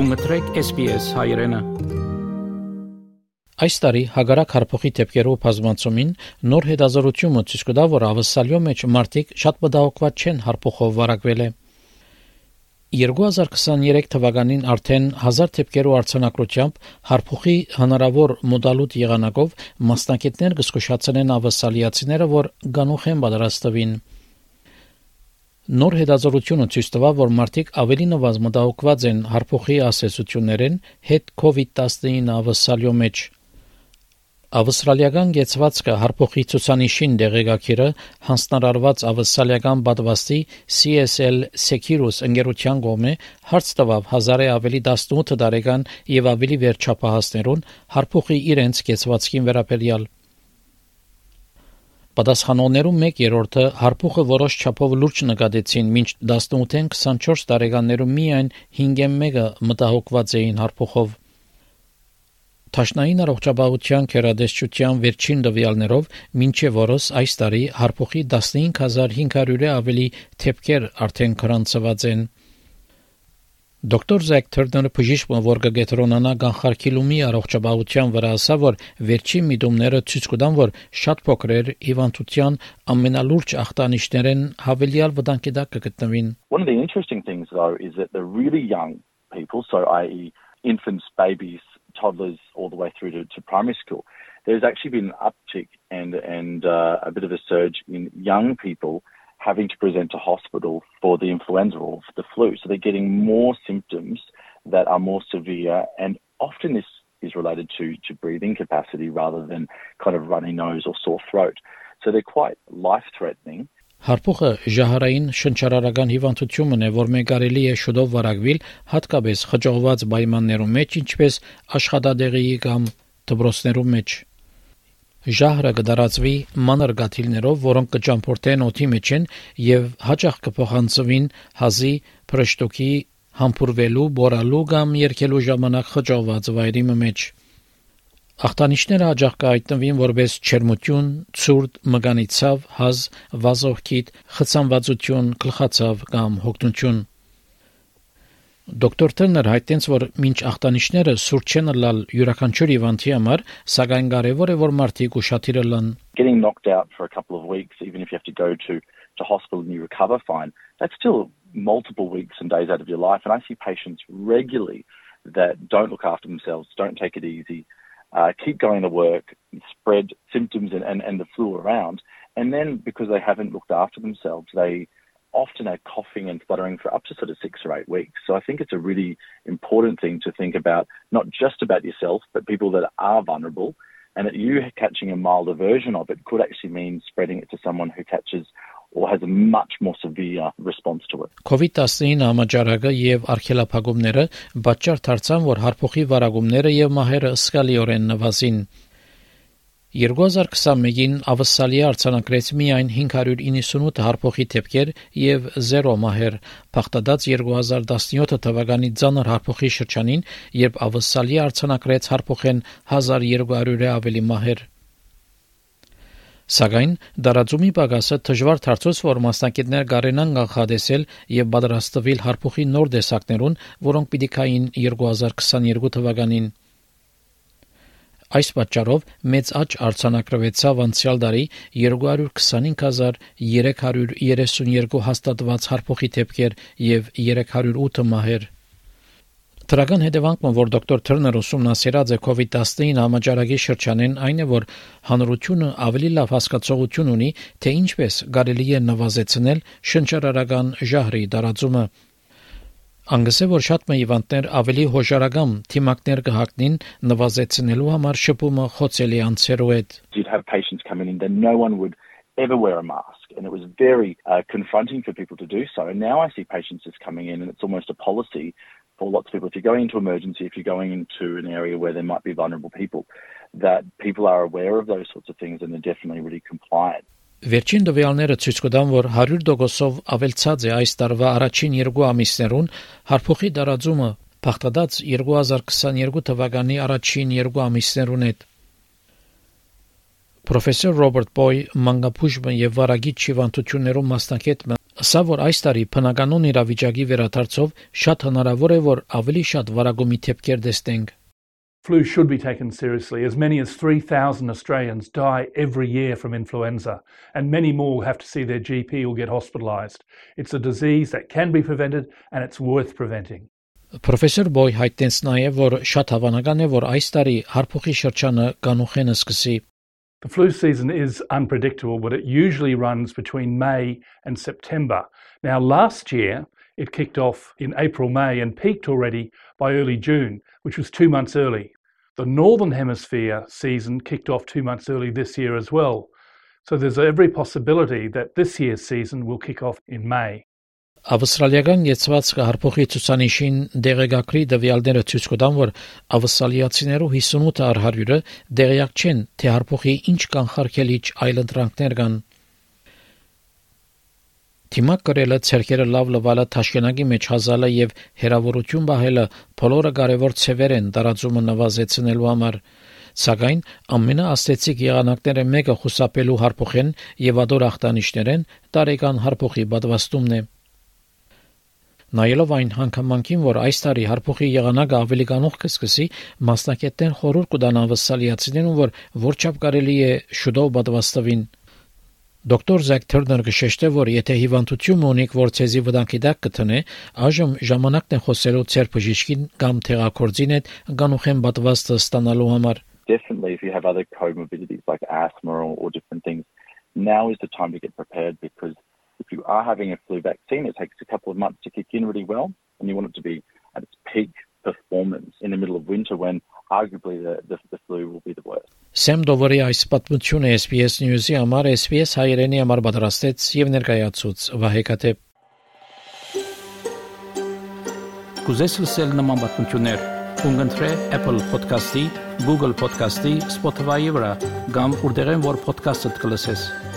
Դու մտրեք SPS հայրենը։ Այս տարի հագարակ հարփոխի դեպքերով բազմացումին նոր հետազոտությունը ցույց կտա, որ ավսալյո մեջ մարդիկ շատ մտահոգված չեն հարփոխով վարակվել է։ 2023 թվականին արդեն 1000 դեպքերով արցանակրությամբ հարփոխի հնարավոր մոդալուտ եղանակով մասնակիցներ կսկուշացնեն ավսալիացիները, որ գանուխ են պատրաստվին։ Նոր հետազոտությունը ցույց տվավ, որ մարդիկ ավելի նվազ մտահոգված են հարփոխի ասացություններեն հետ COVID-19 ավսալյո մեջ։ Ավստրալիական գեցվածքը հարփոխի ցուցանիշին դեղեկակիրը հանձնարարված ավստրալիական պատվաստի CSL Securus ընկերության կողմէ հարց տվավ 1000-ը ավելի 18 տարեկան եւ ավելի վերջապահասներուն հարփոխի իրենց գեցվածքին վերաբերյալ Պատասխանողներու 1/3-ը հարփուխը որոշ չափով լուրջ նկատեցին, մինչ 18-ին 24 տարեկաններու միայն 5/1-ը մտահոգված էին հարփուխով։ Տաշնային առողջապահության քերադեսչության վերջին տվյալներով մինչև օրս այս տարի հարփուխի 15500-ը ավելի թեփքեր արդեն կրանցված են։ Դոկտոր Զեք Թերները բժիշկը որ կգետրոնանա կանխարգելումի առողջապահության վրա ասա որ վերջին միտումները ցույց կտան որ շատ փոքրեր հիվանդության ամենալուրջ ախտանիշներեն հավելյալ վտանգի տակ կգտնվին One of the interesting things though is that the really young people so i.e. infants babies toddlers all the way through to, to primary school there's actually been an uptick and and uh, a bit of a surge in young people having to present to hospital for the influenza or for the flu. So they're getting more symptoms that are more severe, and often this is related to, to breathing capacity rather than kind of runny nose or sore throat. So they're quite life threatening. Հարփուխը ժահարային շնչարարական հիվանդությունն է, որ մենք կարելի է շուտով վարակվել, հատկապես խճողված պայմաններում մեջ, ինչպես աշխատադեղի կամ դպրոցներում մեջ։ Ժահրը կդարածվի մանր գաթիլներով, որոնք կճամփորդեն օդի մեջ են եւ հաճախ կփոխանցվին հազի փրշտոկի համբուրվելու, բորալու կամ երկելու ժամանակ խճողված վայրի մեջ։ Ախտանիշները հաճախ կհայտնվին որպես չերմություն, ցուրտ, մգանիցավ, հազ, վազովքիտ, խցանվածություն, գլխացավ կամ հոգնություն։ Դոկտոր Թերներ հայտնեց, որ մինչ ախտանիշները սուրճ չեն լալ յուրաքանչյուր հիվանդի համար, սակայն կարևոր է որ մարդիկ ուշադիր լան։ Getting knocked out for a couple of weeks even if you have to go to to hospital and you recover fine, that's still multiple weeks and days out of your life and I see patients regularly that don't look after themselves, don't take it easy, uh, keep going to work, spread symptoms and, and, and the flu around, and then because they haven't looked after themselves, they often are coughing and spluttering for up to sort of six or eight weeks. So I think it's a really important thing to think about, not just about yourself, but people that are vulnerable, and that you catching a milder version of it could actually mean spreading it to someone who catches or has a much more severe response to it. COVID-19 համաճարակը եւ արխելափակումները պատճառ դարձան, որ հարփոխի վարագումները եւ մահերը սկալիորեն նվազին։ 2021-ին ավսալի արձանագրեց միայն 598 հարփոխի դեպքեր եւ 0 մահեր, փախտած 2017 թվականի ցաներ հարփոխի շրջանին, երբ ավսալի արձանագրեց հարփոխեն 1200-ը ավելի մահեր։ Սակայն դարաձումի պակասը դժվար դարձած որ մասնակիցներ կարենան կանխադեսել եւ պատրաստվել հարփոխի նոր դեսակներուն, որոնք պիտի կային 2022 թվականին։ Այս պատճառով մեծ աճ արձանագրվեցավ անցյալ տարի 225332 հաստատված հարփոխի դեպքեր եւ 308 մահեր։ Դրական հետևանքն որ դոկտոր Թերներ ուսումնասիրած է COVID-19 համաճարակի շրջանին այն է որ հանրությունը ավելի լավ հասկացողություն ունի թե ինչպես կարելի է նվազեցնել շնչարարական ժահրի տարածումը Անգսե որ շատ մհիվանդներ ավելի հոժարագամ թիմակներ կհագնին նվազեցնելու համար շփումը խոցելի անցերու հետ։ You'd have patients come in and no one would ever wear a mask and it was very uh, confronting for people to do so and now I see patients just coming in and it's almost a policy for lots of people if you're going into emergency if you're going into an area where there might be vulnerable people that people are aware of those sorts of things and they're definitely really compliant Վերջին տվյալները ցույց կտան, որ 100%-ով ավելցած է այս տարվա առաջին երկու ամիսներուն հարփոխի դարաձումը փախտած 2022 թվականի առաջին երկու ամիսներուն հետ։ Պրոֆեսոր Ռոբերտ Բոյ մանգապուժ եւ վարագիչ հիվանդություններում մասնակետ Սա որ այս տարի բնականon իրավիճակի վերադարձով շատ հնարավոր է որ ավելի շատ վարագումի թեփքեր տեսնենք Flu should be taken seriously, as many as 3,000 Australians die every year from influenza, and many more have to see their GP or get hospitalised. It's a disease that can be prevented and it's worth preventing. Պրոֆեսոր Բոյ հայտնեց նաև, որ շատ հավանական է, որ այս տարի հարփուխի շրջանը կանուխենը սկսի The flu season is unpredictable, but it usually runs between May and September. Now, last year, it kicked off in April, May and peaked already by early June, which was two months early. The Northern Hemisphere season kicked off two months early this year as well. So there's every possibility that this year's season will kick off in May. Ավստրալիական եծվածքը հարփոխի ցուցանիշին դեղեկագրի դվյալները ցույց կտան, որ ավստրալիացիներու 58-ը առ 100-ը դեղյակ չեն, թե հարփոխի ինչ կանխարգելիչ այլ կան։ Թիմակ կրելը ցերկերը լավ լվալը Թաշկենագի մեջ հազալը եւ հերավորություն բահելը բոլորը կարևոր ցևեր են տարածումը նվազեցնելու համար։ Սակայն ամենաաստեցիկ եղանակները մեկը խուսափելու հարփոխեն եւ ադոր ախտանիշներեն տարեկան հարփոխի պատվաստումն է։ Նայելով այն հանգամանքին, որ այս տարի հարփոխի եղանակը ավելի կանող կսկսի, մասնակիցներն խորհուրդ կտան ավսալիացիներուն, որ որչափ կարելի է շուտով պատվաստվին։ Դոկտոր Զակ Թերներ գշեշտե, որ եթե հիվանդություն ունիք, որ ցեզի վտանգի տակ կտնե, այժմ ժամանակն է խոսելու ցեր բժիշկին կամ թեղակորձին հետ գանուխեն պատվաստը ստանալու համար։ Definitely if you have other comorbidities like asthma or, or different things, now is the time to get prepared because if you are having a flu vaccine, it takes a couple of months to kick in really well, and you want it to be at its peak performance in the middle of winter when arguably the, the, the flu will be the worst. Սեմ Դովերի այս պատմությունը SPS News-ի համար SPS հայերենի համար պատրաստեց եւ ներկայացուց Վահե Կատեփ։ Կուզես լսել նման պատմություններ, կընտրե Apple Podcast-ի, Google Podcast-ի, Spotify-ի վրա, կամ որտեղեն որ podcast-ը կլսես։